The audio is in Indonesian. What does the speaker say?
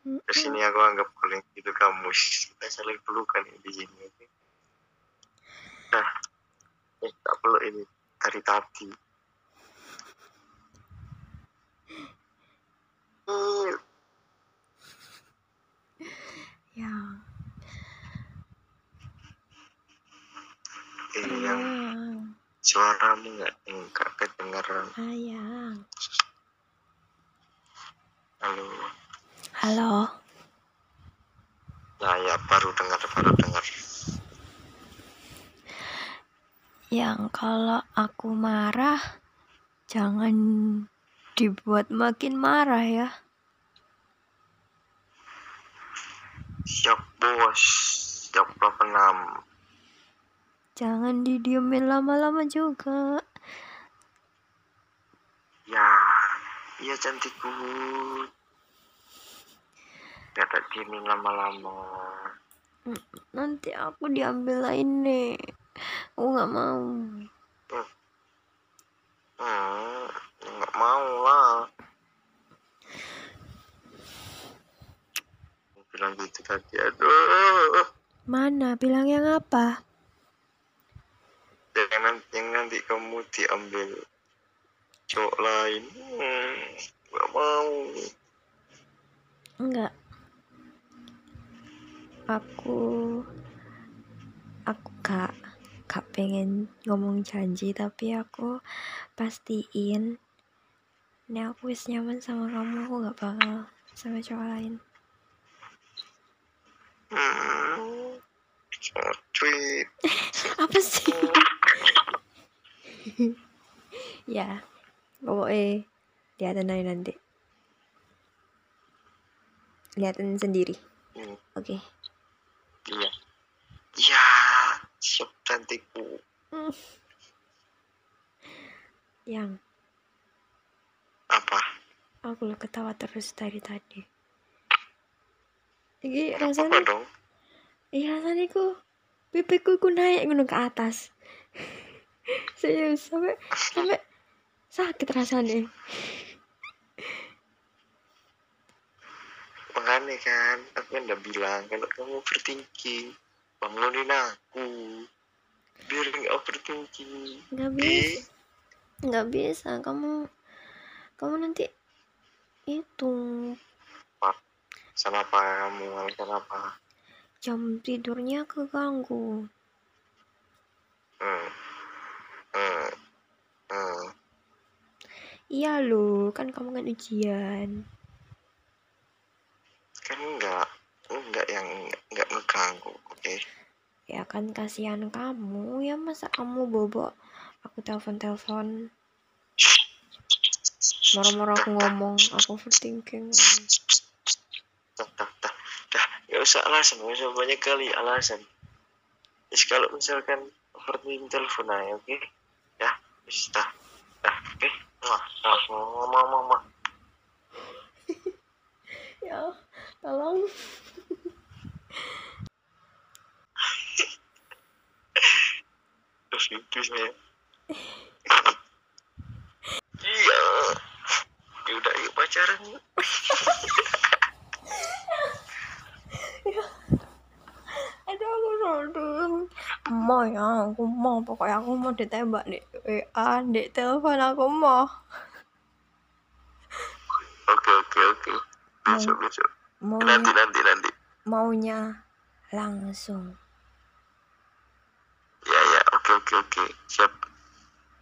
Terus ini aku anggap kalian itu kamu kita saling pelukan di sini. Nah, eh, tak perlu ini dari tadi. Ya. eh, yang suaramu nggak enggak kedengaran. Sayang. Halo. Halo. Nah ya baru dengar baru dengar. Yang kalau aku marah jangan dibuat makin marah ya. Siap bos. Siap Bapak enam. Jangan didiemin lama-lama juga. Ya, iya cantikku. Gak tak diemin lama-lama. Nanti aku diambil lain nih. Aku nggak mau. Hmm, nggak mau lah. Bilang gitu tadi, aduh. Mana? Bilang yang apa? Yang nanti, yang nanti kamu diambil cowok lain. Hmm, nggak mau. Enggak. Aku aku gak gak pengen ngomong janji tapi aku pastiin ini aku wis nyaman sama kamu aku gak bakal sama cowok lain. Hmm, apa sih? ya pokoknya lihatin aja nanti. Lihatin sendiri. Hmm, oke iya. Iya, siap cantikku. yang Apa? aku lo ketawa terus dari tadi ini Apa rasanya dong? iya rasanya ku pipiku ku naik gunung ke atas serius sampai sampai sakit rasanya kan, aku kan udah bilang kalau kamu overthinking, bangunin aku. Biar nggak overthinking. nggak Eh, bisa nggak bisa kamu kamu nanti itu salah apa kamu? Salah apa? jam tidurnya keganggu Hmm. Hmm. Hmm. iya lo kan kamu kan ujian Kan enggak, enggak yang enggak ngeganggu, oke? ya kan kasihan kamu ya masa kamu bobo aku telepon telepon marah-marah aku ngomong aku overthinking Dah, dah, dah, usah alasan, nggak usah banyak kali alasan. Terus kalau misalkan overthinking telepon aja, oke? Ya, wis dah, dah, oke? Wah, dah, mama, mama. ya tolong Terus itu saya. Iya. Ya udah yuk pacaran yuk. aduh aku sedih mau ya aku mau pokoknya aku mau ditembak di WA di telepon aku mau Oke, oke, oke. Besok, besok. Mau Nanti, nanti, nanti. maunya langsung Ya, ya, oke, oke, oke. Siap.